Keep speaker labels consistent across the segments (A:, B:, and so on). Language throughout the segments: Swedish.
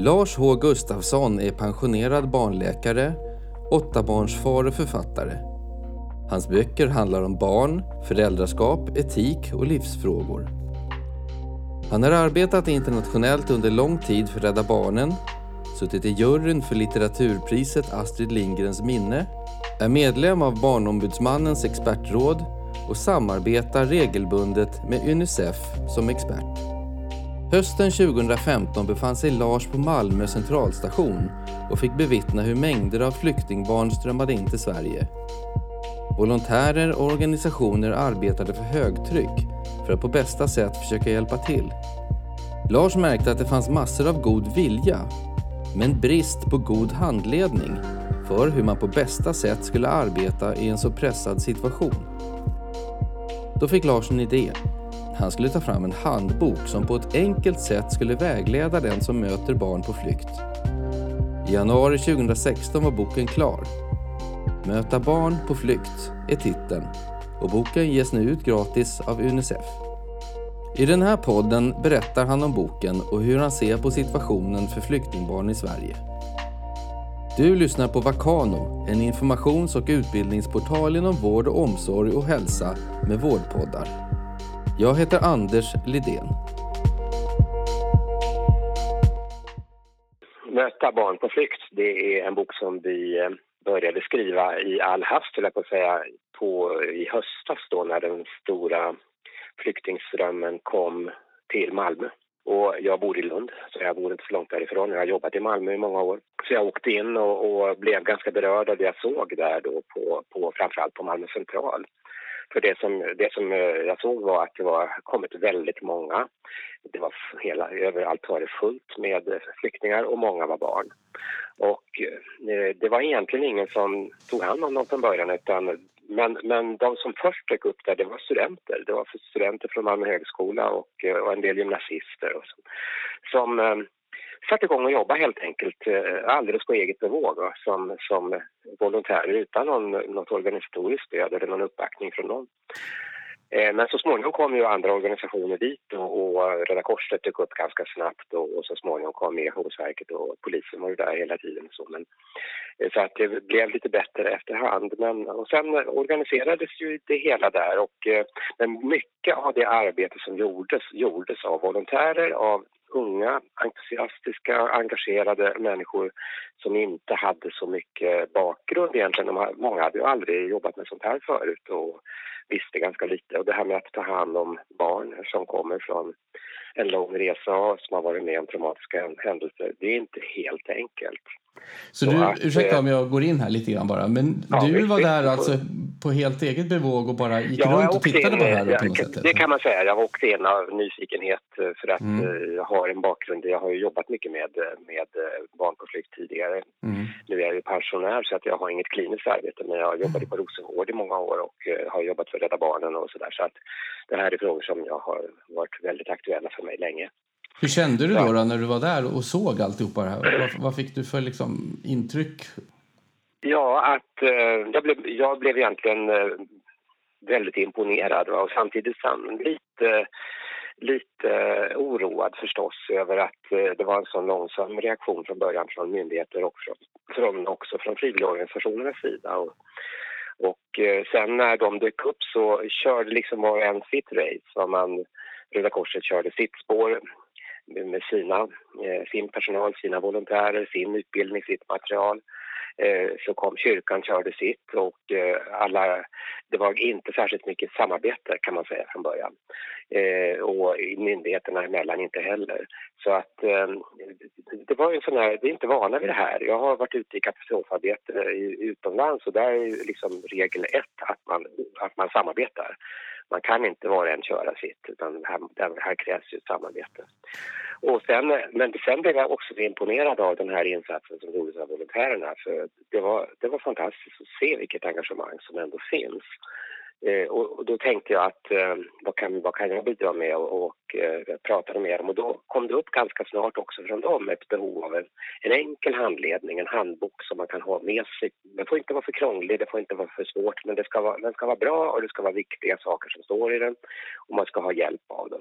A: Lars H Gustafsson är pensionerad barnläkare, åttabarnsfar och författare. Hans böcker handlar om barn, föräldraskap, etik och livsfrågor. Han har arbetat internationellt under lång tid för Rädda Barnen, suttit i juryn för litteraturpriset Astrid Lindgrens minne, är medlem av Barnombudsmannens expertråd och samarbetar regelbundet med Unicef som expert. Hösten 2015 befann sig Lars på Malmö centralstation och fick bevittna hur mängder av flyktingbarn strömmade in till Sverige. Volontärer och organisationer arbetade för högtryck för att på bästa sätt försöka hjälpa till. Lars märkte att det fanns massor av god vilja, men brist på god handledning för hur man på bästa sätt skulle arbeta i en så pressad situation. Då fick Lars en idé. Han skulle ta fram en handbok som på ett enkelt sätt skulle vägleda den som möter barn på flykt. I januari 2016 var boken klar. Möta barn på flykt är titeln och boken ges nu ut gratis av Unicef. I den här podden berättar han om boken och hur han ser på situationen för flyktingbarn i Sverige. Du lyssnar på Vakano, en informations och utbildningsportal inom vård och omsorg och hälsa med vårdpoddar. Jag heter Anders Lidén.
B: Möta barn på flykt, det är en bok som vi eh, började skriva i all hast, jag på att säga, på, i höstas då när den stora flyktingströmmen kom till Malmö. Och jag bor i Lund, så jag bor inte så långt därifrån. Jag har jobbat i Malmö i många år. Så jag åkte in och, och blev ganska berörd av det jag såg där då på, på framförallt på Malmö central. För det som, det som eh, jag såg var att det var kommit väldigt många. Det var hela, överallt var det fullt med eh, flyktingar och många var barn. Och eh, det var egentligen ingen som tog hand om dem från början utan men, men de som först dök upp där, det var studenter. Det var studenter från Malmö högskola och, och en del gymnasister och så, som satt satte igång och jobbade helt enkelt eh, alldeles på eget bevåg som, som volontärer utan någon, något organisatoriskt stöd eller någon uppbackning från någon. Eh, men så småningom kom ju andra organisationer dit och, och Röda Korset dök upp ganska snabbt och, och så småningom kom Migrationsverket och polisen var ju där hela tiden. Så, men, eh, så att det blev lite bättre efterhand. Men, och sen organiserades ju det hela där och men mycket av det arbete som gjordes, gjordes av volontärer, av unga, entusiastiska, engagerade människor som inte hade så mycket bakgrund egentligen. De, många hade ju aldrig jobbat med sånt här förut och visste ganska lite. Och det här med att ta hand om barn som kommer från en lång resa och som har varit med om traumatiska händelser, det är inte helt enkelt.
A: Så, så du, att, ursäkta eh, om jag går in här lite grann bara, men ja, du var där alltså på helt eget bevåg och bara gick ja, runt och tittade in, på det här på något sätt?
B: Det kan man säga. Jag åkte in av nyfikenhet eh, för att mm. Eh, jag har en bakgrund. Jag har jobbat mycket med, med barn på flykt tidigare. Mm. Nu är jag ju pensionär så att jag har inget kliniskt arbete men jag jobbade mm. på Rosengård i många år och har jobbat för Rädda Barnen och sådär. Så att det här är frågor som jag har varit väldigt aktuella för mig länge.
A: Hur kände du då, då, när du var där och såg alltihopa det här? Vad, vad fick du för liksom, intryck?
B: Ja, att eh, jag, blev, jag blev egentligen eh, väldigt imponerad och samtidigt lite, lite oroad förstås över att eh, det var en så långsam reaktion från början från myndigheter och från, från, också från frivilligorganisationernas sida. Och, och eh, sen när de dök upp så körde liksom var en sitt race. Man, Röda Korset körde sitt spår med sina, eh, sin personal, sina volontärer, sin utbildning, sitt material. Eh, så kom kyrkan, körde sitt och eh, alla, det var inte särskilt mycket samarbete kan man säga från början. Eh, och myndigheterna emellan inte heller. Så att det var en sån här, vi är inte vana vid det här. Jag har varit ute i katastrofarbete utomlands och där är liksom regel ett att man, att man samarbetar. Man kan inte var och en köra sitt utan här, här krävs ju samarbete. Och sen, men sen blev jag också imponerad av den här insatsen som gjordes av volontärerna. För det var, det var fantastiskt att se vilket engagemang som ändå finns. Eh, och, och, då tänkte jag att eh, vad, kan, vad kan jag bidra med och, och eh, pratade med dem och då kom det upp ganska snart också från dem ett behov av en, en, enkel handledning, en handbok som man kan ha med sig. Den får inte vara för krånglig, det får inte vara för svårt men det ska vara, den ska vara bra och det ska vara viktiga saker som står i den och man ska ha hjälp av den.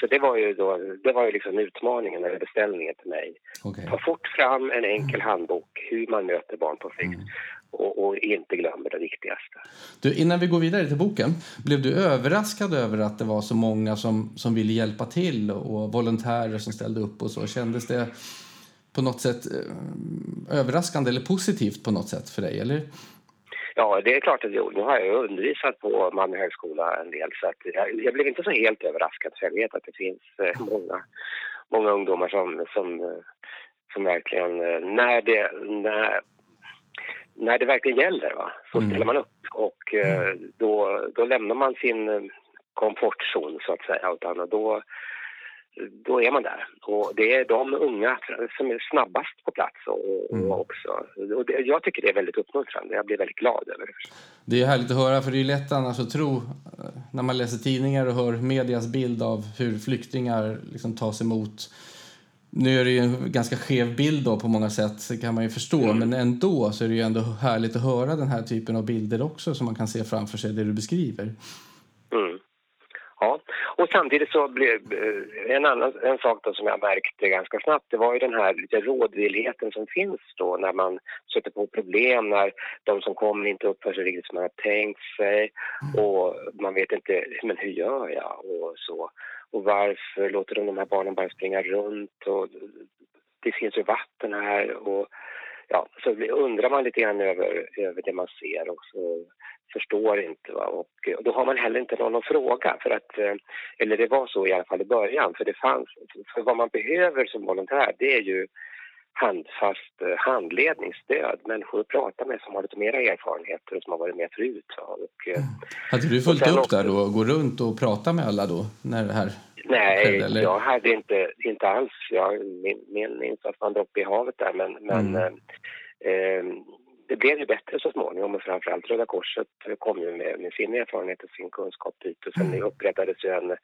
B: Så det var ju då, det var ju liksom utmaningen eller beställningen till mig. Okay. Ta fort fram en enkel handbok hur man möter barn på flykt. Mm. Och, och, inte glömmer det viktigaste.
A: Du, innan vi går vidare till boken, blev du överraskad över att det var så många som, som ville hjälpa till och volontärer som ställde upp och så? Kändes det på något sätt eh, överraskande eller positivt på något sätt för dig, eller?
B: Ja, det är klart att jag, nu har jag undervisat på Malmö högskola en del så jag, jag blev inte så helt överraskad för jag vet att det finns eh, många, många ungdomar som, som, eh, som verkligen, när det, när, när det verkligen gäller va, så mm. ställer man upp och eh, då, då lämnar man sin eh, komfortzon så att säga utan då då är man där. Och det är de unga som är snabbast på plats och, mm. också. Och det, jag tycker det är väldigt uppmuntrande. Jag blir väldigt glad över det.
A: Det är härligt att höra, för det är lätt annars att tro när man läser tidningar och hör medias bild av hur flyktingar liksom tas emot. Nu är det ju en ganska skev bild då på många sätt, det kan man ju förstå, mm. men ändå så är det ju ändå härligt att höra den här typen av bilder också som man kan se framför sig, det du beskriver.
B: Mm. Ja, och samtidigt så blev eh, en annan en sak då som jag märkte ganska snabbt, det var ju den här lite rådvillheten som finns då när man sätter på problem, när de som kommer inte uppför sig riktigt som man har tänkt sig mm. och man vet inte, men hur gör jag och så. Och varför låter de de här barnen bara springa runt och det finns ju vatten här och ja, så undrar man lite grann över, över det man ser och så förstår inte. Va? Och, och då har man heller inte någon att fråga. För att, eh, eller det var så i alla fall i början. För det fanns, för vad man behöver som volontär det är ju handfast eh, handledning, stöd, människor att prata med som har lite mera erfarenheter och som har varit med förut. Och,
A: mm. Hade du fullt upp också, där då och gå runt och prata med alla då när det här
B: Nej, skedde, eller? jag hade inte, inte alls. Jag, min, min insats en droppe i havet där men, men mm. eh, det blev ju bättre så småningom och framförallt Röda Korset kom ju med, med sin erfarenhet och sin kunskap dit och sen mm. upprättades ju en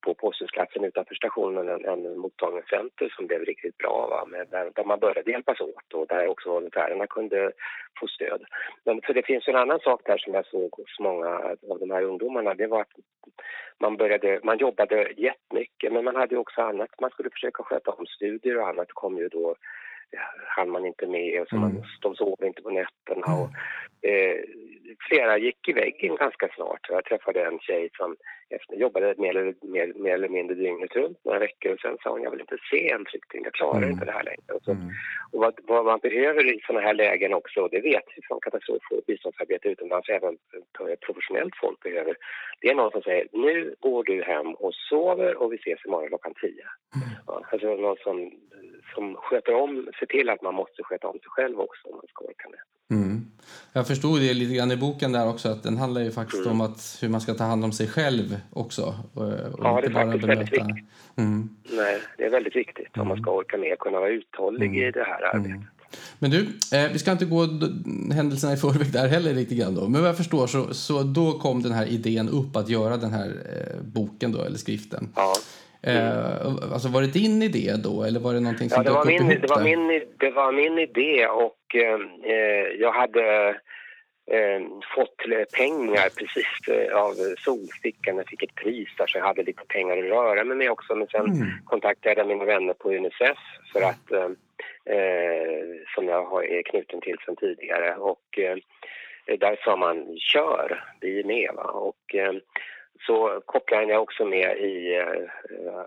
B: på Posthusplatsen utanför stationen en, en mottagningscenter som blev riktigt bra va? Med, där, där man började hjälpas åt och där också volontärerna kunde få stöd. Men för det finns en annan sak där som jag såg hos många av de här ungdomarna det var att man började, man jobbade jättemycket men man hade också annat, man skulle försöka sköta om studier och annat kom ju då hann man inte med och så mm. man, de sov inte på nätterna. Och, eh, flera gick i väggen ganska snart. Jag träffade en tjej som efter, jobbade mer eller, mer, mer eller mindre dygnet runt några veckor och sen sa hon jag vill inte se en flykting, jag klarar mm. inte det här längre. Och, så, mm. och vad, vad, man behöver i sådana här lägen också, det vet vi från katastrof och biståndsarbete utomlands, även professionellt folk behöver, det är någon som säger nu går du hem och sover och vi ses imorgon klockan tio. Mm. Ja, alltså någon som, som sköter om, ser till att man måste sköta om sig själv också om man ska orka med.
A: Mm. Jag förstod det lite grann i boken där också att den handlar ju faktiskt mm. om att hur man ska ta hand om sig själv också. Och,
B: och ja, det är faktiskt väldigt viktigt. Mm. Nej, det är väldigt viktigt om man ska orka med och kunna vara uthållig i mm. det här arbetet. Mm.
A: Men du, eh, vi ska inte gå händelserna i förväg där heller lite grann då. Men vad jag förstår så, så då kom den här idén upp att göra den här eh, boken då, eller skriften.
B: Ja.
A: Eh, alltså var det din idé då eller var det någonting som
B: ja, det var min, det var min, det var min idé och eh, jag hade eh, fått pengar precis eh, av Solstickan. Jag fick ett pris där så jag hade lite pengar att röra mig med också. Men sen mm. kontaktade jag mina vänner på Unicef för att eh, eh som jag har, är knuten till sedan tidigare och där sa man kör, vi är med. Va? Och, så kopplade jag också med i eh, eh,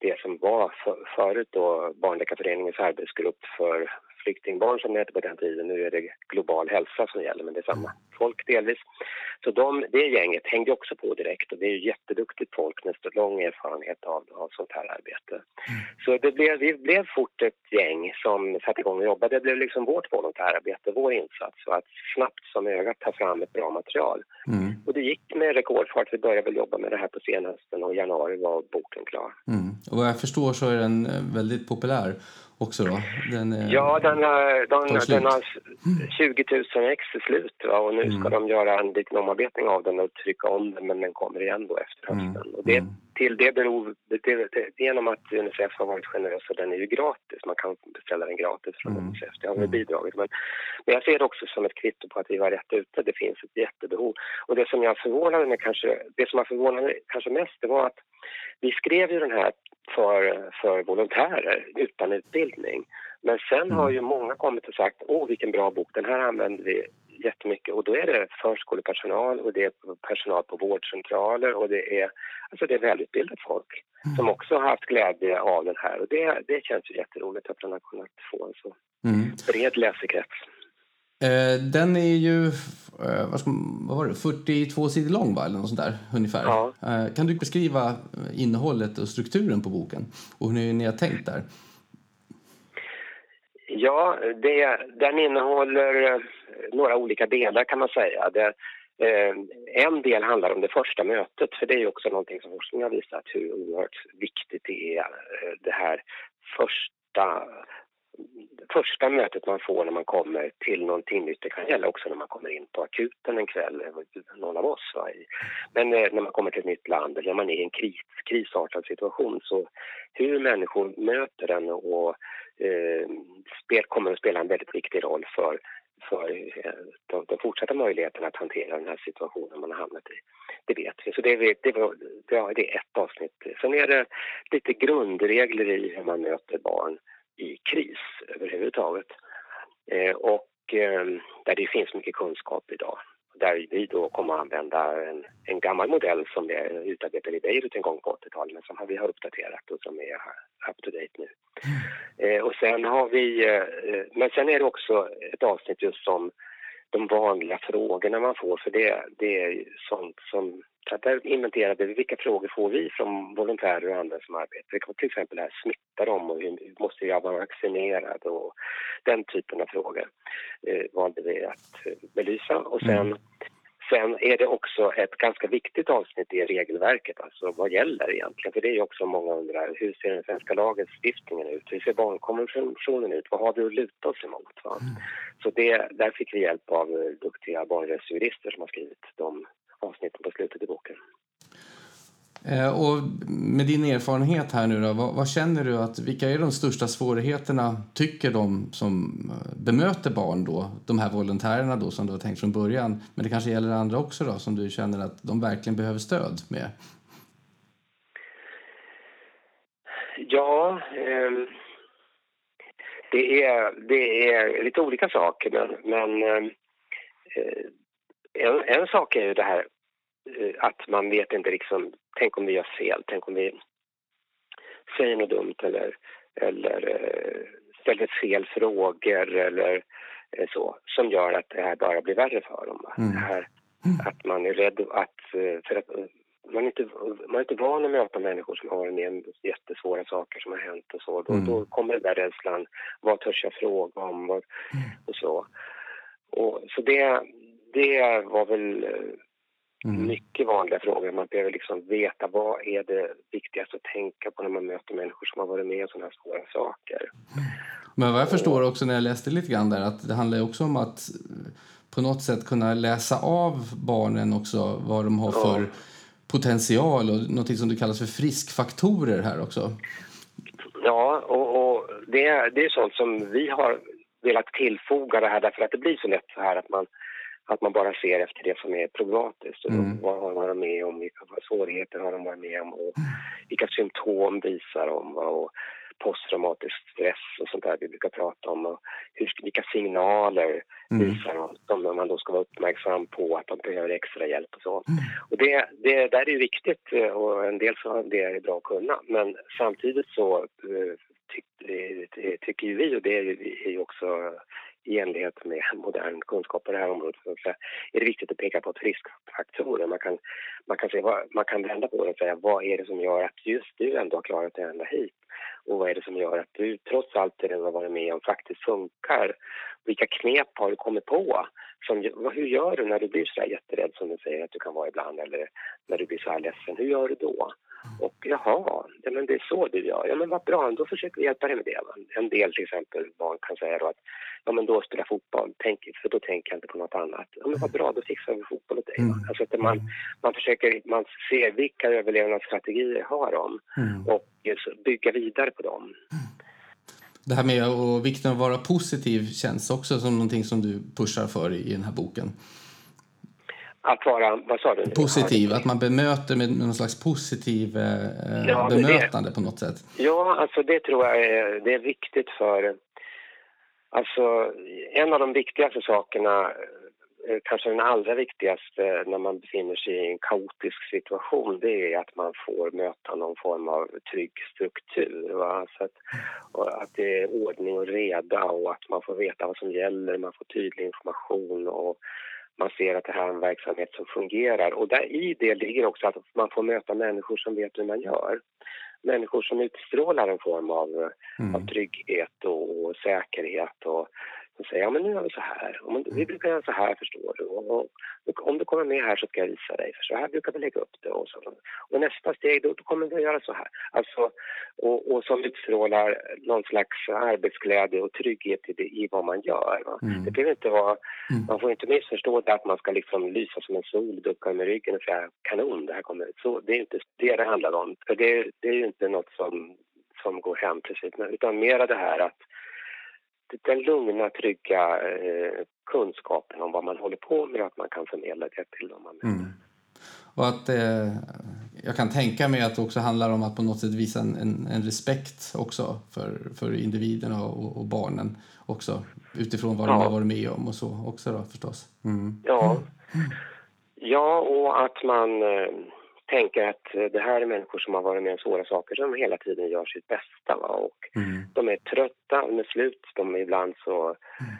B: det som var för, förut då Barnläkarföreningens arbetsgrupp för flyktingbarn som det hette på den tiden. Nu är det global hälsa som gäller, men det är samma folk delvis. Så de, det gänget hängde också på direkt och det är jätteduktigt folk med lång erfarenhet av, av sånt här arbete. Mm. Så det blev, vi blev fort ett gäng som satte igång och jobbade. Det blev liksom vårt volontärarbete, vår insats, och att snabbt som ögat ta fram ett bra material. Mm. Och det gick med rekordfart. Vi började väl jobba med det här på senhösten och i januari var boken klar.
A: Mm. Och vad jag förstår så är den väldigt populär också då?
B: Den, ja, den har, den, den har 20 000 ex i slut va? och nu mm. ska de göra en liten omarbetning av den och trycka om den men den kommer igen då efter mm. hösten. Mm. Och det, mm. till det beror, det, det, genom att Unicef har varit generös och den är ju gratis, man kan beställa den gratis från mm. Unicef, det har mm. bidragit men, men jag ser det också som ett kvitto på att vi var rätt ute, det finns ett jättebehov. Och det som jag förvånade mig kanske, det som jag förvånade mig kanske mest det var att vi skrev ju den här för, för volontärer utan utbildning. Men sen mm. har ju många kommit och sagt åh vilken bra bok, den här använder vi jättemycket och då är det förskolepersonal och det är personal på vårdcentraler och det är, alltså det är välutbildat folk mm. som också har haft glädje av den här och det, det känns ju jätteroligt att man har kunnat få en så mm. bred läsekrets.
A: Eh, den är ju eh, vad, ska, vad var det, 42 sidor lång va? eller något sånt där ungefär. Ja. Eh, kan du beskriva innehållet och strukturen på boken och hur ni har tänkt där?
B: Ja, det, den innehåller eh, några olika delar kan man säga. Det, eh, en del handlar om det första mötet, för det är ju också någonting som forskningen har visat hur oerhört viktigt det är, eh, det här första första mötet man får när man kommer till någonting nytt, det kan gälla också när man kommer in på akuten en kväll, eh, någon av oss. Va? Men när man kommer till ett nytt land eller när man är i en kris, krisartad situation så hur människor möter den och eh, spel, kommer att spela en väldigt viktig roll för för eh, de, de fortsatta möjligheterna att hantera den här situationen man har hamnat i. Det vet vi. Så det, är, det, var, ja, det är ett avsnitt. Sen är det lite grundregler i hur man möter barn i kris överhuvudtaget. Eh, och eh, där det finns mycket kunskap idag. Där vi då kommer att använda en, en gammal modell som är utarbetad i Beirut en gång på 80-talet men som vi har uppdaterat och som är up to date nu. Eh, och sen har vi, eh, men sen är det också ett avsnitt just om de vanliga frågorna man får för det, det är sånt som där inventerade vi vilka frågor får vi från volontärer och andra som arbetar. Det kan till exempel här, smittar de och hur, måste jag vara vaccinerad och den typen av frågor eh, valde vi att eh, belysa. Och sen, mm. sen är det också ett ganska viktigt avsnitt i regelverket, alltså vad gäller egentligen? För det är också många undrar, hur ser den svenska lagstiftningen ut? Hur ser barnkonventionen ut? Vad har vi att luta oss emot? Mm. Så det, där fick vi hjälp av eh, duktiga barnrättsjurister som har skrivit de avsnitten på slutet i boken.
A: Eh, och med din erfarenhet här nu då, vad, vad, känner du att, vilka är de största svårigheterna tycker de som eh, bemöter barn då, de här volontärerna då som du har tänkt från början, men det kanske gäller andra också då som du känner att de verkligen behöver stöd med?
B: Ja, eh, det, är, det är lite olika saker men, men ehm, eh, en, en sak är ju det här att man vet inte liksom, tänk om vi gör fel, tänk om vi säger något dumt eller, eller uh, ställer fel frågor eller uh, så, som gör att det här bara blir värre för dem. Mm. Det här, att man är rädd att, för att man är, inte, man är inte van att möta människor som har med jättesvåra saker som har hänt och så. Då, mm. då kommer den där rädslan, vad törs jag fråga om vad, mm. och så. Och, så det, det var väl eh, mm. mycket vanliga frågor. Man behöver liksom veta vad är det viktigaste att tänka på när man möter människor som har varit med om sådana här svåra saker.
A: Men vad jag förstår också när jag läste lite grann där att det handlar också om att eh, på något sätt kunna läsa av barnen också vad de har för ja. potential och något som du kallar för friskfaktorer här också.
B: Ja, och, och det, det är sånt som vi har velat tillfoga det här därför att det blir så lätt så här att man att man bara ser efter det som är problematiskt. Mm. Vad har man varit med om, vilka svårigheter har de varit med om och vilka symptom visar de och posttraumatisk stress och sånt där vi brukar prata om och hur, vilka signaler mm. visar de som man då ska vara uppmärksam på att de behöver extra hjälp och så. Mm. Och det, det där är viktigt eh, och en del så det är bra att kunna men samtidigt så eh, ty, tycker ju vi och det är ju också i enlighet med modern kunskap på det här området så är det viktigt att peka på friskfaktorer. Man kan, man, kan se vad, man kan vända på det och säga vad är det som gör att just du ändå har klarat dig ända hit? Och vad är det som gör att du trots allt det du har varit med om faktiskt funkar? Vilka knep har du kommit på? Som, hur gör du när du blir så här jätterädd som du säger att du kan vara ibland eller när du blir så här ledsen? Hur gör du då? Och jaha, ja, men det är så du gör. Ja men vad bra, då försöker vi hjälpa dig med det. En del till exempel barn kan säga att ja men då spelar fotboll, Tänk, för då tänker jag inte på något annat. Ja men vad bra, då fixar vi fotboll åt dig. Mm. Alltså att man, man försöker, man ser vilka överlevnadsstrategier har de mm. och bygga vidare på dem.
A: Det här med och vikten av att vara positiv känns också som någonting som du pushar för i den här boken.
B: Att vara, vad sa du?
A: Positiv, att man bemöter med någon slags positiv eh, ja, bemötande
B: det,
A: på något sätt.
B: Ja, alltså det tror jag är, det är viktigt för... Alltså, en av de viktigaste sakerna Eh, kanske den allra viktigaste när man befinner sig i en kaotisk situation det är att man får möta någon form av trygg struktur. Va? Så att, att det är ordning och reda och att man får veta vad som gäller, man får tydlig information och man ser att det här är en verksamhet som fungerar. Och där i det ligger också att man får möta människor som vet hur man gör. Människor som utstrålar en form av, mm. av trygghet och, och säkerhet och och säga ja men nu gör vi så här. Om vi brukar göra så här förstår du. Och, och, om du kommer med här så ska jag visa dig för så här brukar vi lägga upp det. Och, så. och nästa steg då, då kommer vi att göra så här. Alltså, och, och som utstrålar någon slags arbetsglädje och trygghet i, det, i vad man gör. Mm. Det behöver inte vara, mm. man får inte missförstå det att man ska liksom lysa som en sol, ducka med ryggen och säga kanon det här kommer. Så, det är inte det det handlar om. För det, det är ju inte något som, som går hem precis. Utan mera det här att den lugna, trygga eh, kunskapen om vad man håller på med och att man kan förmedla det till dem man möter. Mm.
A: Och att eh, jag kan tänka mig att det också handlar om att på något sätt visa en, en, en respekt också för, för individerna och, och, barnen också utifrån vad ja. de har varit med om och så också då förstås.
B: Mm. Ja. ja, och att man eh, tänker att eh, det här är människor som har varit med om svåra saker som hela tiden gör sitt bästa. Va? Och mm. De är trötta, de är slut, de är ibland så mm.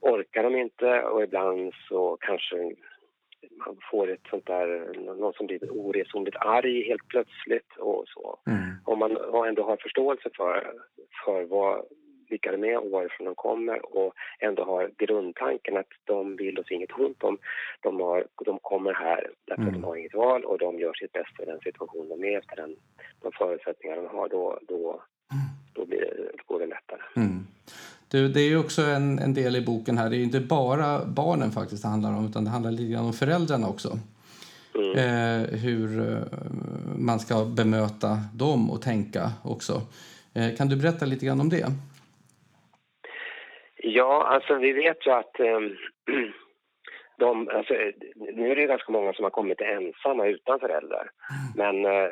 B: orkar de inte och ibland så kanske man får ett sånt där, någon som blir oresonligt arg helt plötsligt och så. Mm. Om man ändå har förståelse för, för vad, vilka de är och varifrån de kommer och ändå har grundtanken att de vill oss inget ont. De, de, har, de kommer här därför mm. att de har inget val och de gör sitt bästa i den situation de är efter den, de förutsättningar de har. Då, då, då, blir det, då går det lättare. Mm.
A: Du, det är ju också en, en del i boken här. Det är inte bara barnen faktiskt det handlar om utan det handlar lite grann om föräldrarna också. Mm. Eh, hur eh, man ska bemöta dem och tänka också. Eh, kan du berätta lite grann om det?
B: Ja, alltså vi vet ju att um, de, alltså, nu är det ganska många som har kommit ensamma utan föräldrar. Men uh,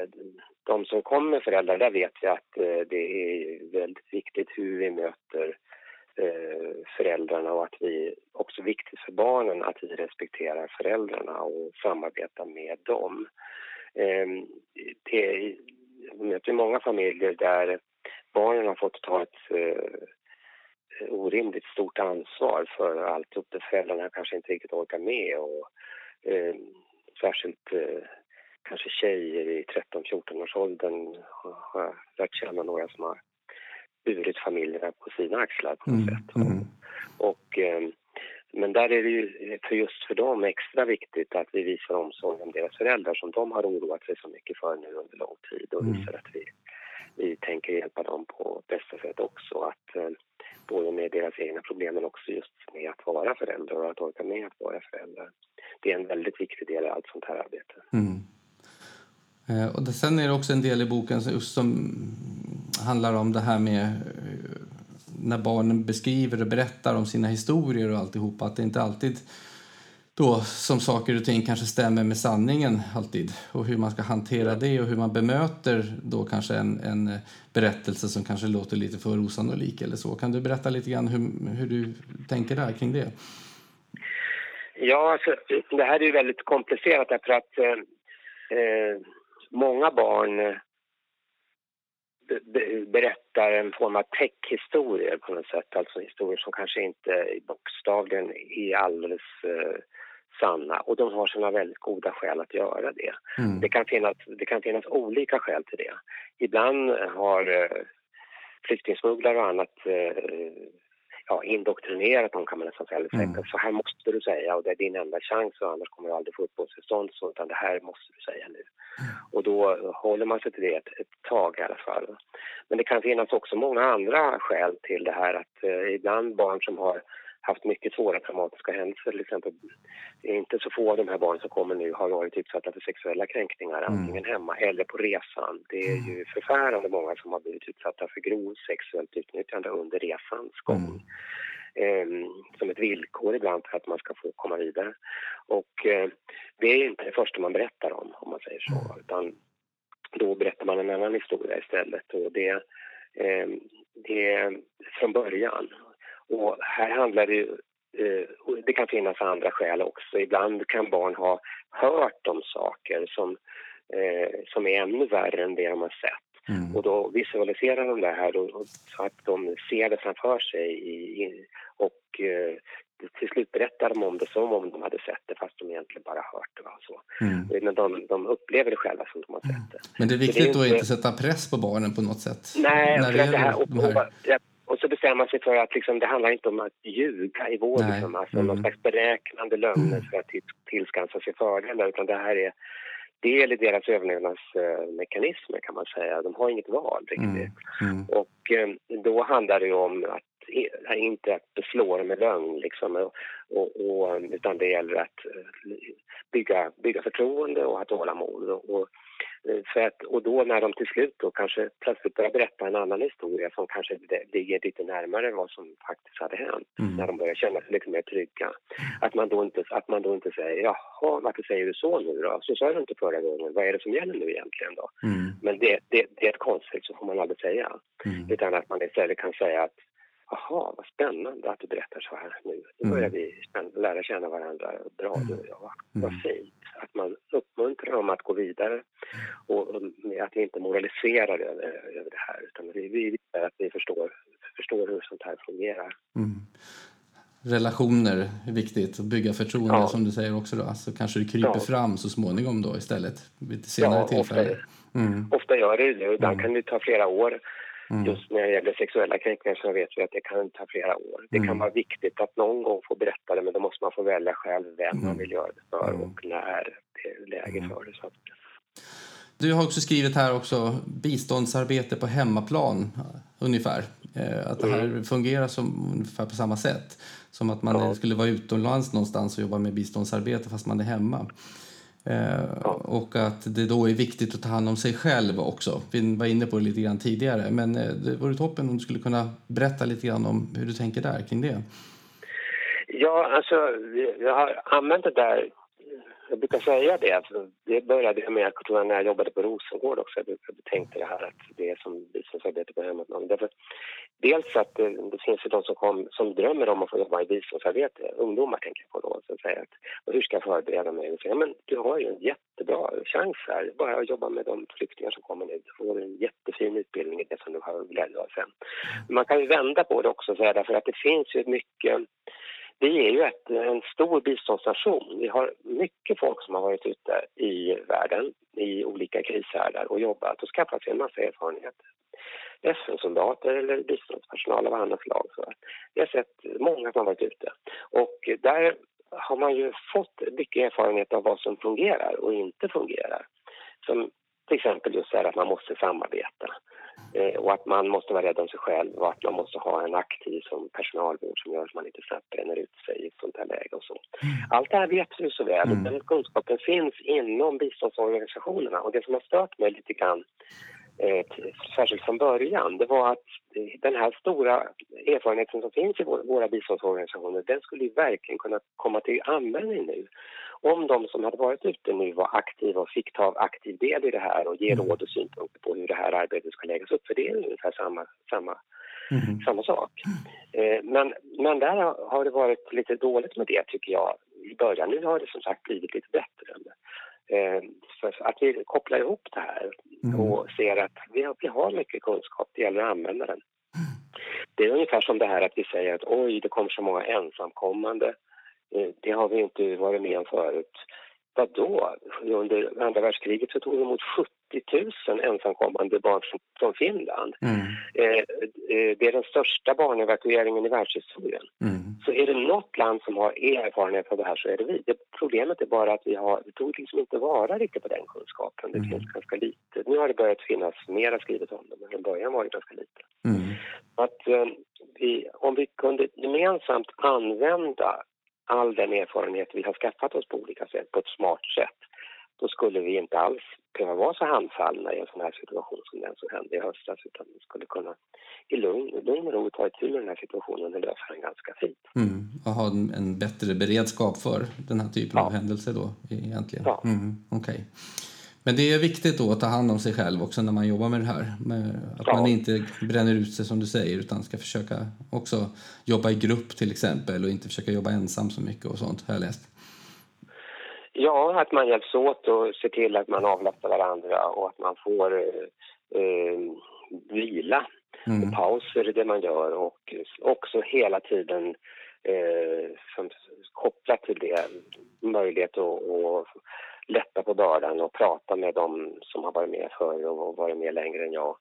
B: de som kommer med föräldrar, där vet vi att uh, det är väldigt viktigt hur vi möter uh, föräldrarna och att vi också viktigt för barnen att vi respekterar föräldrarna och samarbetar med dem. Um, det, jag möter många familjer där barnen har fått ta ett orimligt stort ansvar för alltihop det föräldrarna kanske inte riktigt orkar med och eh, särskilt eh, kanske tjejer i 13-14 års åldern har jag lärt känna några som har burit familjerna på sina axlar på något mm. sätt. Mm. Och, eh, men där är det ju för just för dem extra viktigt att vi visar omsorg om deras föräldrar som de har oroat sig så mycket för nu under lång tid och mm. visar att vi, vi tänker hjälpa dem på bästa sätt också. Att, eh, både med deras egna problem men också just med att vara förälder och att orka med att vara förälder. Det är en väldigt viktig del i allt sånt här arbete. Mm.
A: Eh, och sen är det också en del i boken som handlar om det här med eh, när barnen beskriver och berättar om sina historier och alltihopa, att det inte alltid då som saker och ting kanske stämmer med sanningen alltid och hur man ska hantera det och hur man bemöter då kanske en, en berättelse som kanske låter lite för osannolik eller så. Kan du berätta lite grann hur, hur du tänker där kring det?
B: Ja, alltså, det här är ju väldigt komplicerat därför att eh, eh många barn eh, berättar en form av täckhistorier på något sätt, alltså historier som kanske inte bokstavligen är alldeles eh, sanna och de har sina väldigt goda skäl att göra det. Mm. Det, kan finnas, det kan finnas olika skäl till det. Ibland har eh, flyktingsmugglare och annat eh, ja, indoktrinerat dem kan man nästan säga. Mm. Så här måste du säga och det är din enda chans och annars kommer du aldrig få uppehållstillstånd så utan det här måste du säga nu. Mm. Och då håller man sig till det ett, ett, tag i alla fall. Men det kan finnas också många andra skäl till det här att eh, ibland barn som har haft mycket svåra traumatiska händelser. Till exempel, inte så få av de här barnen som kommer nu har varit utsatta för sexuella kränkningar, mm. antingen hemma eller på resan. Det är ju mm. förfärande många som har blivit utsatta för grov sexuellt utnyttjande under resans gång. Mm. eh, som ett villkor ibland för att man ska få komma vidare. Och eh, det är inte det första man berättar om, om man säger så, utan då berättar man en annan historia istället. Och det, eh, det är från början. Och här handlar det Eh, det kan finnas andra skäl också. Ibland kan barn ha hört om saker som, eh, som är ännu värre än det de har sett. Mm. Och då visualiserar de det här och, så att de ser det framför sig i, i, och eh, till slut berättar de om det som om de hade sett det fast de egentligen bara hört det. Va? Så. Mm. Men de, de upplever det själva som de har sett det.
A: Men det är viktigt det är inte... att inte sätta press på barnen på något sätt?
B: Nej, när det, det här, och, de här... Och så bestämmer man sig för att liksom, det handlar inte om att ljuga i vår, liksom, alltså mm. någon slags beräknande lögner för att tillskansa sig fördelar, utan det här är del i deras överlevnadsmekanismer kan man säga. De har inget val riktigt. Mm. Mm. Och eh, då handlar det om att inte att beslå dem med lögn liksom, och, och, utan det gäller att eh, bygga, bygga förtroende och att hålla mod. Och, och Eh, för att, och då när de till slut då kanske plötsligt börjar berätta en annan historia som kanske ligger lite närmare vad som faktiskt hade hänt, mm. när de börjar känna sig lite mer trygga. Att man då inte, att man då inte säger jaha, varför säger du så nu då? Så sa du inte förra gången, vad är det som gäller nu egentligen då? Mm. Men det, det, det, är ett konstigt, så får man aldrig säga. Mm. Utan att man istället kan säga att Jaha, vad spännande att du berättar så här nu. Nu börjar mm. vi lära känna varandra bra du och jag. Vad mm. fint. Att man uppmuntrar dem att gå vidare och, och att vi inte moraliserar över, över det här utan vi, vi att vi förstår, förstår hur sånt här fungerar. Mm.
A: Relationer är viktigt, att bygga förtroende ja. som du säger också då. Så kanske det kryper ja. fram så småningom då istället, vid senare ja, tillfälle.
B: Ofta, mm. ofta gör det det, ibland mm. kan det ta flera år Mm. Just när det gäller sexuella kränkningar så vet vi att det kan ta flera år. Det mm. kan vara viktigt att någon gång få berätta det men då måste man få välja själv vem mm. man vill göra det för mm. och när det är läge mm. för det. Så
A: Du har också skrivit här också biståndsarbete på hemmaplan ungefär. Eh, att det här mm. fungerar som, ungefär på samma sätt. Som att man ja. skulle vara utomlands någonstans och jobba med biståndsarbete fast man är hemma. Eh, ja. Och att det då är viktigt att ta hand om sig själv också. Vi var inne på det lite grann tidigare. Men eh, det vore toppen om du skulle kunna berätta lite grann om hur du tänker där kring det.
B: Ja, alltså jag har använt det där jag brukar säga det. Alltså, det började med att jag när jag jobbade på Rosengård också. Jag tänkte det här att det är som biståndsarbete på hemmaplan. Därför, dels att det, det finns ju de som, kom, som drömmer om att få jobba i biståndsarbete. Ungdomar tänker på då. Som säger att hur ska jag förbereda mig? Och säger, men du har ju en jättebra chans här. Bara att jobba med de flyktingar som kommer nu. Du får en jättefin utbildning i det som du har glädje av sen. Man kan ju vända på det också och säga därför att det finns ju mycket vi är ju ett, en stor biståndsnation. Vi har mycket folk som har varit ute i världen i olika krishärdar och jobbat och skaffat sig en massa erfarenheter. FN-soldater eller biståndspersonal av annat slag. Så vi har sett många som har varit ute. Och där har man ju fått mycket erfarenhet av vad som fungerar och inte fungerar. Som till exempel just det här att man måste samarbeta. Eh, och att man måste vara rädd om sig själv och att man måste ha en aktiv som personalvård som gör att man inte snabbt bränner ut sig i ett sånt här läge och så. Mm. Allt det här vet vi så väl mm. den kunskapen finns inom biståndsorganisationerna och det som har stört mig lite grann särskilt från början, det var att den här stora erfarenheten som finns i våra biståndsorganisationer, den skulle ju verkligen kunna komma till användning nu om de som hade varit ute nu var aktiva och fick ta aktiv del i det här och ge mm. råd och synpunkter på hur det här arbetet ska läggas upp, för det är ungefär samma, samma, mm. samma sak. Eh, men, men där har det varit lite dåligt med det tycker jag i början. Nu har det som sagt blivit lite bättre. Eh, att vi kopplar ihop det här mm. och ser att vi har, vi har mycket kunskap, det gäller att använda den. Det är ungefär som det här att vi säger att oj, det kommer så många ensamkommande Eh, det har vi inte varit med om förut. Vadå? Under andra världskriget så tog vi emot 70 000 ensamkommande barn från Finland. Mm. Eh, det är den största barnevakueringen i världshistorien. Mm. Så är det något land som har erfarenhet av det här så är det vi. Det, problemet är bara att vi, har, vi tog liksom inte vara riktigt på den kunskapen. Det mm. finns ganska lite. Nu har det börjat finnas mera skrivet om det, men från början var det ganska lite. Mm. Att, vi, om vi kunde gemensamt använda all den erfarenhet vi har skaffat oss på olika sätt, på ett smart sätt, då skulle vi inte alls behöva vara så handfallna i en sån här situation som den som hände i höstas utan vi skulle kunna i lugn, lugn och ro ta itu med den här situationen och lösa den ganska fint.
A: Mm. Och ha en, en bättre beredskap för den här typen ja. av händelser då egentligen? Ja. Mm. Okay. Men det är viktigt då att ta hand om sig själv också när man jobbar med det här. Att ja. man inte bränner ut sig som du säger utan ska försöka också jobba i grupp till exempel och inte försöka jobba ensam så mycket och sånt har jag läst.
B: Ja, att man hjälps åt och ser till att man avlastar varandra och att man får eh, eh, vila mm. och pauser i det man gör och också hela tiden eh, kopplat till det möjlighet att, att lätta på bördan och prata med dem som har varit med förr och varit med längre än jag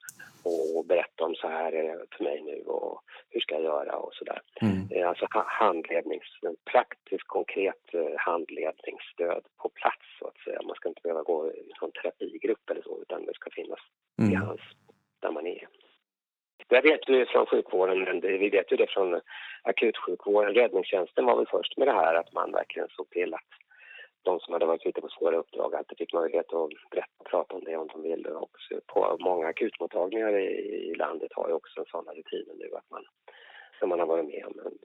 B: och berätta om så här är det för mig nu och hur ska jag göra och sådär. Mm. Eh, alltså handlednings, praktiskt konkret eh, handledningsstöd på plats så att säga. Man ska inte behöva gå i en terapigrupp eller så utan det ska finnas mm. i hans där man är. Det vet vi från sjukvården, vi vet ju det från akutsjukvården. Räddningstjänsten var väl först med det här att man verkligen såg till att de som hade varit ute på svåra uppdrag alltid fick möjlighet att berätta och prata om det om de ville. Och på många akutmottagningar i, landet har ju också sådana rutiner nu att man, när man har varit med om en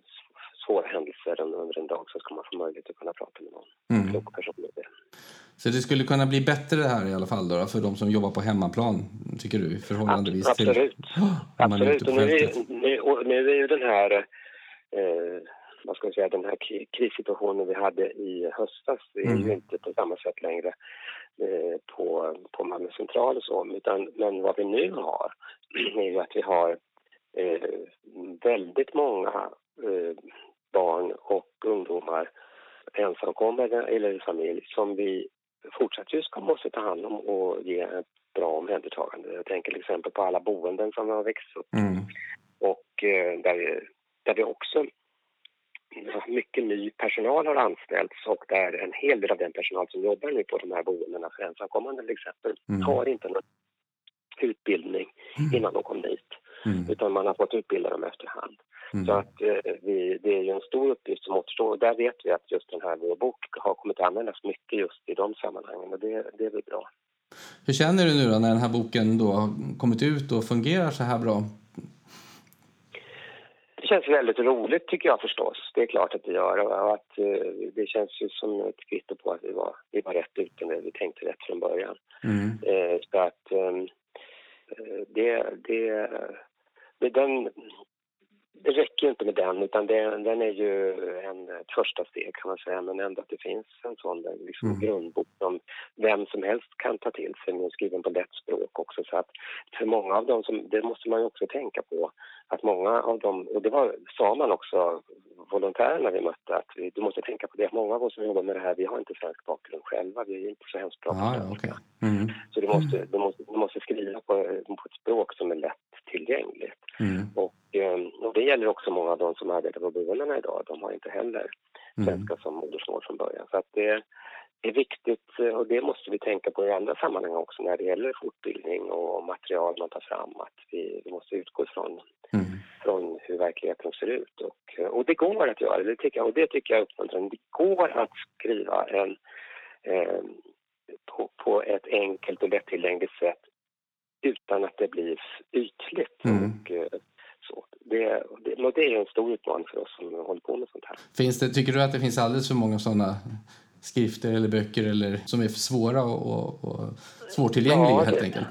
B: svår händelse under en dag så ska man få möjlighet att kunna prata med någon mm. klok person.
A: Så det skulle kunna bli bättre det här i alla fall då, för de som jobbar på hemmaplan, tycker du? Förhållandevis
B: Absolut. till... Absolut. Och nu, är, nu, nu är ju den här eh, vad ska jag säga, den här krissituationen vi hade i höstas är mm. ju inte på samma sätt längre eh, på, på Malmö central och så, utan, men vad vi nu har är ju att vi har eh, väldigt många eh, barn och ungdomar, ensamkommande eller i familj, som vi fortsatt just måste ta hand om och ge ett bra omhändertagande. Jag tänker till exempel på alla boenden som har växt upp mm. och eh, där, vi, där vi också mycket ny personal har anställts och där en hel del av den personal som jobbar nu på de här boendena för ensamkommande till exempel mm. har inte någon utbildning mm. innan de kom dit. Mm. Utan man har fått utbilda dem efterhand. Mm. Så att eh, vi, det är ju en stor uppgift som återstår och där vet vi att just den här vår bok har kommit att användas mycket just i de sammanhangen och det, det är väl bra.
A: Hur känner du nu när den här boken då har kommit ut och fungerar så här bra?
B: Det känns väldigt roligt tycker jag förstås. Det är klart att det gör. Och att, eh, det känns ju som ett kvitto på att vi var, vi var rätt ute när vi tänkte rätt från början. Mm. Eh, så att ehm, eh, det, det, det, den, det räcker inte med den, utan det, den är ju en, ett första steg kan man säga. Men ändå att det finns en sån liksom, mm. grundbok som vem som helst kan ta till sig. Är skriven på lätt språk också. Så att för många av dem, som, det måste man ju också tänka på, att många av dem, och det var, sa man också volontärerna vi mötte, att vi, du måste tänka på det, många av oss som jobbar med det här, vi har inte svensk bakgrund själva, vi är inte så hemskt bra på
A: ah, svenska. Okay. Mm.
B: Så du måste, du, måste, du måste skriva på, på ett språk som är lätt tillgängligt. Mm. Och, ehm, och det gäller också många av de som arbetar på boendena idag, de har inte heller mm. svenska mm. som modersmål från början. Så att det, är viktigt och det måste vi tänka på i andra sammanhang också när det gäller fortbildning och material man tar fram. Att vi, vi måste utgå ifrån mm. från hur verkligheten ser ut. Och, och det går att göra, det tycker jag, och det tycker jag är uppmuntrande. Det går att skriva en, eh, på, på ett enkelt och lättillgängligt sätt utan att det blir ytligt. Mm. Och, eh, så. Det, det, det är en stor utmaning för oss som håller på med sånt här.
A: Finns det, tycker du att det finns alldeles för många sådana skrifter eller böcker eller, som är svåra och, och, och svårtillgängliga ja, helt enkelt?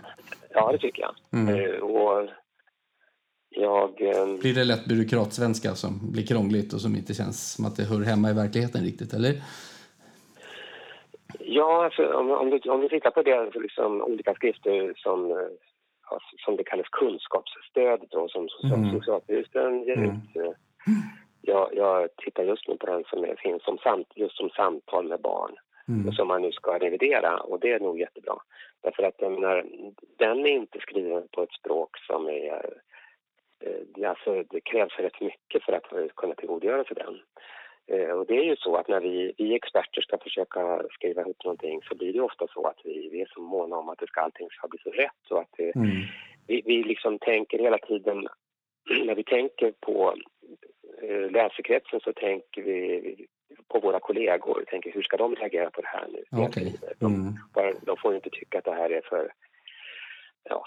B: Ja, det tycker jag. Mm. Uh, och jag um...
A: Blir det lätt byråkratsvenska som blir krångligt och som inte känns som att det hör hemma i verkligheten riktigt, eller?
B: Ja, alltså, om, om, du, om du tittar på det, liksom, olika skrifter som, eh, som det kallas kunskapsstöd då, som, som mm. Socialstyrelsen ger mm. ut. Mm jag, jag tittar just nu på den som är, finns som samt, just som samtal med barn mm. och som man nu ska revidera och det är nog jättebra. Därför att menar, den är inte skriven på ett språk som är... Eh, alltså, det krävs rätt mycket för att kunna tillgodogöra sig den. Eh, och det är ju så att när vi, vi experter ska försöka skriva ihop någonting så blir det ofta så att vi, vi är så måna om att det ska, allting ska bli så rätt. Så att det, mm. vi, vi liksom tänker hela tiden, när vi tänker på Eh, läsekretsen så tänker vi på våra kollegor. Jag tänker, hur ska de reagera på det här nu?
A: Okay.
B: Mm. De, de, får ju inte tycka att det här är för ja,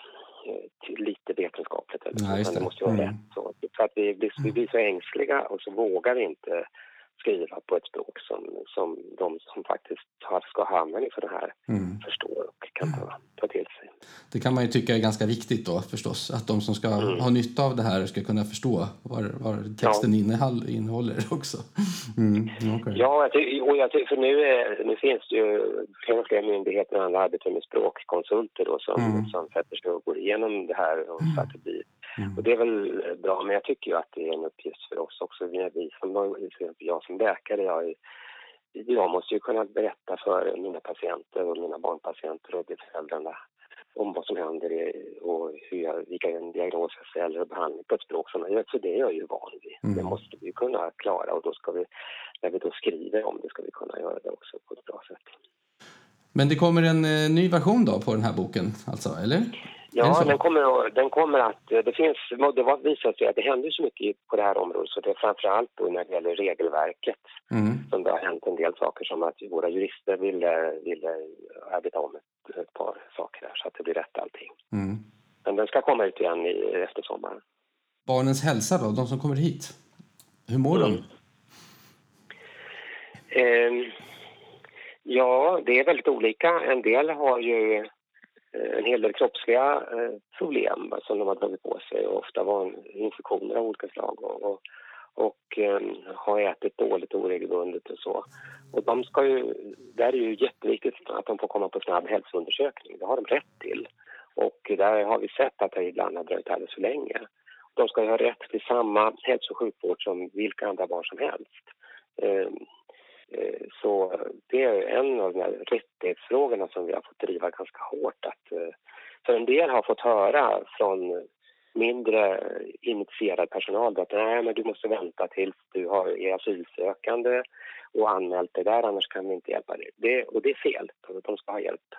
B: lite vetenskapligt. Eller
A: Nej,
B: så,
A: det.
B: det måste vara mm. rätt. Så, för att vi, vi, vi blir så ängsliga och så vågar vi inte skriva på ett språk som, som de som faktiskt har, ska ha användning för det här mm. förstår och kan ta, ta till sig.
A: Det kan man ju tycka är ganska viktigt då förstås, att de som ska mm. ha nytta av det här ska kunna förstå vad, vad texten ja. innehåll, innehåller också.
B: Mm. Okay. Ja, och jag för nu, är, nu finns det ju fler och fler myndigheter och andra arbetar med språkkonsulter då, som, mm. som sätter sig och går igenom det här och så att det blir Mm. Och det är väl bra, men jag tycker ju att det är en uppgift för oss också. Vi som, jag som läkare, jag, jag måste ju kunna berätta för mina patienter och mina barnpatienter och föräldrarna om vad som händer och hur jag, vilka diagnoser jag ställer och behandling på ett språk som jag gör. Så det är jag ju van vid. Mm. Det måste vi kunna klara och då ska vi, när vi då skriver om det ska vi kunna göra det också på ett bra sätt.
A: Men det kommer en eh, ny version då på den här boken, alltså, eller?
B: Ja, den kommer, den kommer att... Det finns, det var visat sig att det händer så mycket på det här området så det är framförallt då när det gäller regelverket mm. som det har hänt en del saker som att våra jurister ville, ville arbeta om ett, ett par saker där så att det blir rätt allting. Mm. Men den ska komma ut igen i, efter sommaren.
A: Barnens hälsa då, de som kommer hit, hur mår mm. de?
B: Eh, ja, det är väldigt olika. En del har ju Eh, en hel del kroppsliga eh, problem som de har dragit på sig och ofta var infektioner av olika slag och, och, och ehm, har ätit dåligt oregelbundet och så. Och de ska ju, där är det ju jätteviktigt att de får komma på snabb hälsoundersökning. Det har de rätt till. Och där har vi sett att det ibland har dröjt alldeles för länge. De ska ju ha rätt till samma hälso och sjukvård som vilka andra barn som helst. Ehm, Eh, så det är en av de här rättighetsfrågorna som vi har fått driva ganska hårt. Att, eh, för en del har fått höra från mindre initierad personal att nej, men du måste vänta tills du har, är asylsökande och anmält dig där, annars kan vi inte hjälpa dig. Det, och det är fel. De ska ha hjälp.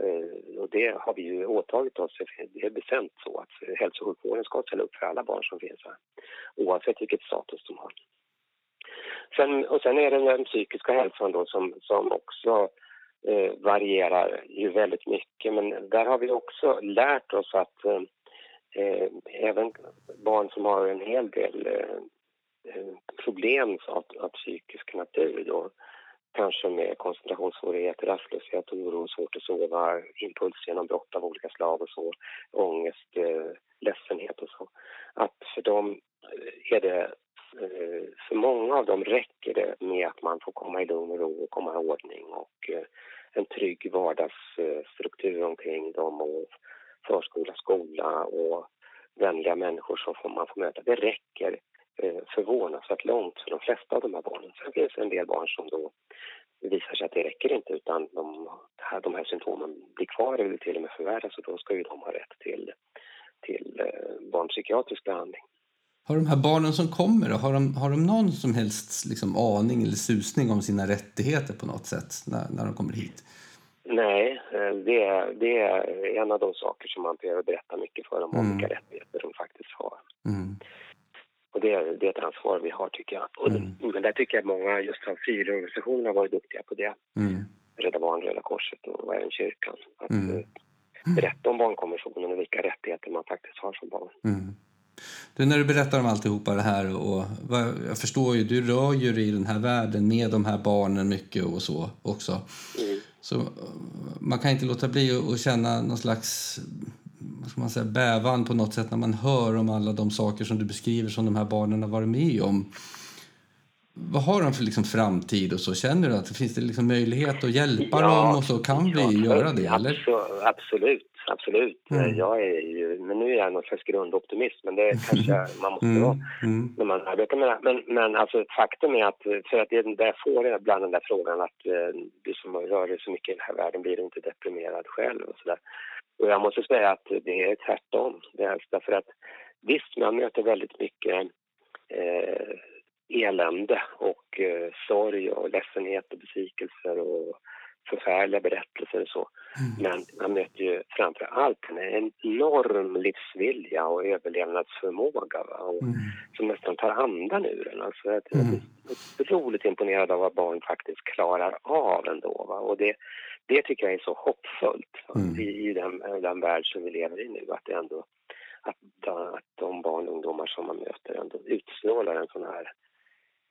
B: Eh, och det har vi ju åtagit oss. Det är bestämt så att hälso och sjukvården ska ställa upp för alla barn som finns här oavsett vilket status de har. Sen, och sen är det den psykiska hälsan då som, som också eh, varierar ju väldigt mycket. Men där har vi också lärt oss att eh, eh även barn som har en hel del eh, eh, problem av, av psykisk natur då, kanske med koncentrationssvårigheter, rastlöshet, oro, svårt att sova, impulsgenombrott av olika slag och så, ångest, eh, ledsenhet och så. Att för dem eh, är det Eh, för många av dem räcker det med att man får komma i lugn och ro och komma i ordning och eh, en trygg vardagsstruktur omkring dem och förskola, skola och vänliga människor som man får möta. Det räcker eh, förvånansvärt långt för de flesta av de här barnen. Sen finns det en del barn som då visar sig att det räcker inte utan de, här, de här symptomen blir kvar eller till och med förvärras och då ska ju de ha rätt till, till barnpsykiatrisk behandling.
A: Har de här barnen som kommer har de, har de någon som helst liksom, aning eller susning om sina rättigheter på något sätt när, när de kommer hit?
B: Nej, eh, det är, det är en av de saker som man behöver berätta mycket för dem om mm. vilka rättigheter de faktiskt har. Mm. Och det är, det är ett ansvar vi har tycker jag. Och mm. Men där tycker jag många just av frivilligorganisationerna har varit duktiga på det. Mm. Rädda Barnen, Röda Korset och även kyrkan. Att mm. Eh, berätta om barnkonventionen och vilka rättigheter man faktiskt har som barn.
A: Du, när du berättar om alltihopa det här och jag förstår ju, du rör ju dig i den här världen med de här barnen mycket och så också. Mm. Så man kan inte låta bli att känna någon slags vad man säga, bävan på något sätt när man hör om alla de saker som du beskriver som de här barnen har varit med om. Vad har de för liksom framtid och så? Känner du att finns det liksom möjlighet att hjälpa ja, dem och så? Kan vi ja, göra det? Eller?
B: Absolut absolut. Mm. Jag är ju, men nu är jag någon slags grundoptimist, men det kanske man måste mm. vara mm. när man arbetar med det. Men, men alltså, faktum är att, för att det där jag får ibland den där frågan att eh, du som rör dig så mycket i den här världen, blir du inte deprimerad själv och sådär. Och jag måste säga att det är tvärtom. Det är därför att visst, man möter väldigt mycket eh, elände och eh, sorg och ledsenhet och besvikelser och förfärliga berättelser och så. Mm. Men man möter ju framför allt en enorm livsvilja och överlevnadsförmåga va? Och mm. som nästan tar andan ur en. Alltså, jag är mm. otroligt imponerad av vad barn faktiskt klarar av ändå. Va? Och det, det tycker jag är så hoppfullt mm. i, i den, den värld som vi lever i nu. Att, det ändå, att, att de barn och ungdomar som man möter ändå utstrålar en sån här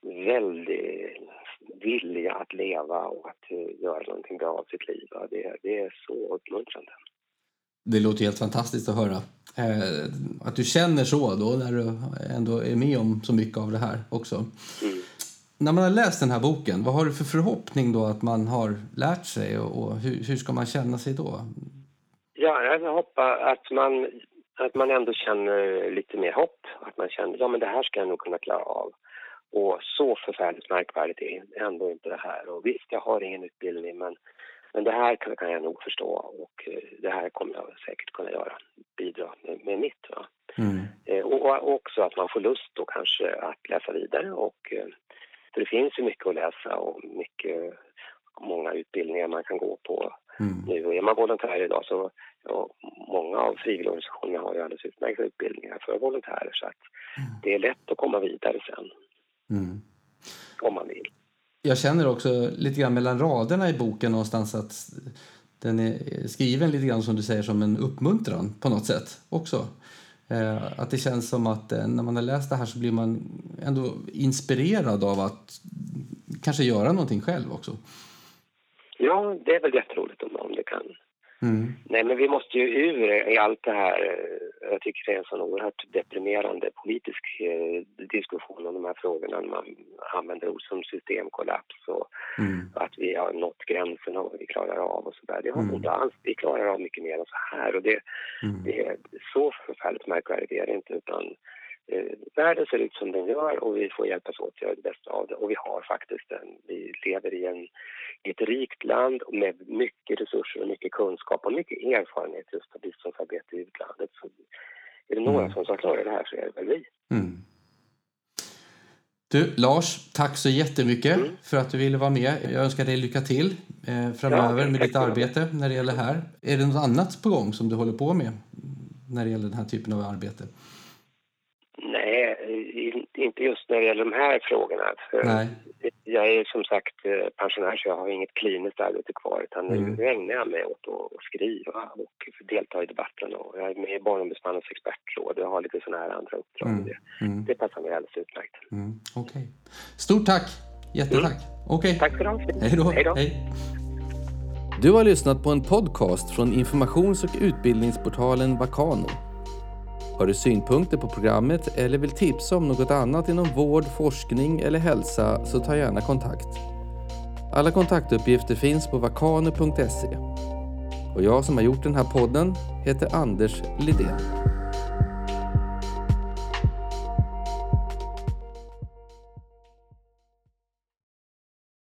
B: väldig vilja att leva och att uh, göra någonting bra av sitt liv. Det, det är så uppmuntrande.
A: Det låter helt fantastiskt att höra. Eh, att du känner så då när du ändå är med om så mycket av det här också. Mm. När man har läst den här boken, vad har du för förhoppning då att man har lärt sig och, hur, hur, ska man känna sig då?
B: Ja, jag hoppas att man, att man ändå känner lite mer hopp. Att man känner, ja men det här ska jag nog kunna klara av. Och så förfärligt märkvärdigt är ändå inte det här. Och visst, jag har ingen utbildning men, men det här kan, kan jag nog förstå och eh, det här kommer jag säkert kunna göra, bidra med, med mitt. Va? Mm. Eh, och, och, också att man får lust då kanske att läsa vidare och eh, för det finns ju mycket att läsa och mycket, många utbildningar man kan gå på mm. nu. Och är man volontär idag så, ja, många av frivilligorganisationerna har ju alldeles utmärkta utbildningar för volontärer så att mm. det är lätt att komma vidare sen. Mm. Om man vill.
A: Jag känner också lite grann mellan raderna i boken någonstans att den är skriven lite grann som du säger som en uppmuntran på något sätt också. Eh, att det känns som att eh, när man har läst det här så blir man ändå inspirerad av att kanske göra någonting själv också.
B: Ja, det är väl jätteroligt om, Mm. Nej, men vi måste ju ur i allt det här. Jag tycker det är en sån oerhört deprimerande politisk eh, diskussion om de här frågorna när man använder ord som systemkollaps och mm. att vi har nått gränsen av vad vi klarar av och sådär. Det har vi mm. inte alls. Vi klarar av mycket mer än så här och det, mm. det är så förfärligt märkvärdigt är det inte utan eh, världen ser ut som den gör och vi får hjälpas åt att göra det bästa av det. Och vi har faktiskt en, vi lever i, en, i ett rikt land med mycket resurser och mycket kunskap och mycket erfarenhet just av biståndsarbete i utlandet. Så är det några mm. som ska klara det här så är det väl vi. Mm.
A: Du, Lars, tack så jättemycket mm. för att du ville vara med. Jag önskar dig lycka till eh, framöver ja, med ditt arbete när det gäller här. Är det något annat på gång som du håller på med när det gäller den här typen av arbete?
B: Inte just när det gäller de här frågorna. Nej. Jag är som sagt eh, pensionär så jag har inget kliniskt arbete kvar utan mm. nu ägnar jag mig åt att skriva och delta i debatten. Och jag är med i Barnombudsmannens expertråd och jag har lite sådana här andra uppdrag. Mm. Det, mm. det passar mig alldeles utmärkt.
A: Mm. Okej. Okay. Stort tack! Jättetack! Mm. Okay.
B: Tack för
A: det. Hej då!
B: Hej då! Hej.
A: Du har lyssnat på en podcast från informations och utbildningsportalen Vakano. Har du synpunkter på programmet eller vill tipsa om något annat inom vård, forskning eller hälsa så ta gärna kontakt. Alla kontaktuppgifter finns på vakano.se. Och jag som har gjort den här podden heter Anders Lidén.